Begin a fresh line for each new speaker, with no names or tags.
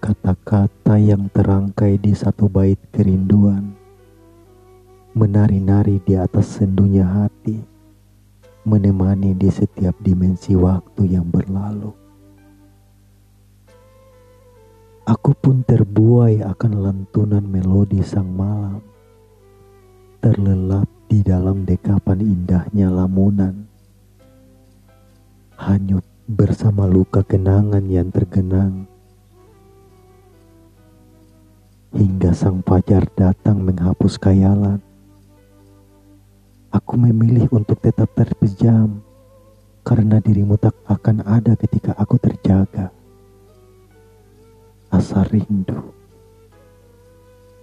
Kata-kata yang terangkai di satu bait kerinduan Menari-nari di atas sendunya hati Menemani di setiap dimensi waktu yang berlalu. Aku pun terbuai akan lantunan melodi sang malam Terlelap di dalam dekapan indahnya lamunan. Hanyut bersama luka kenangan yang tergenang sang fajar datang menghapus kayalan. Aku memilih untuk tetap terpejam karena dirimu tak akan ada ketika aku terjaga. Asa rindu.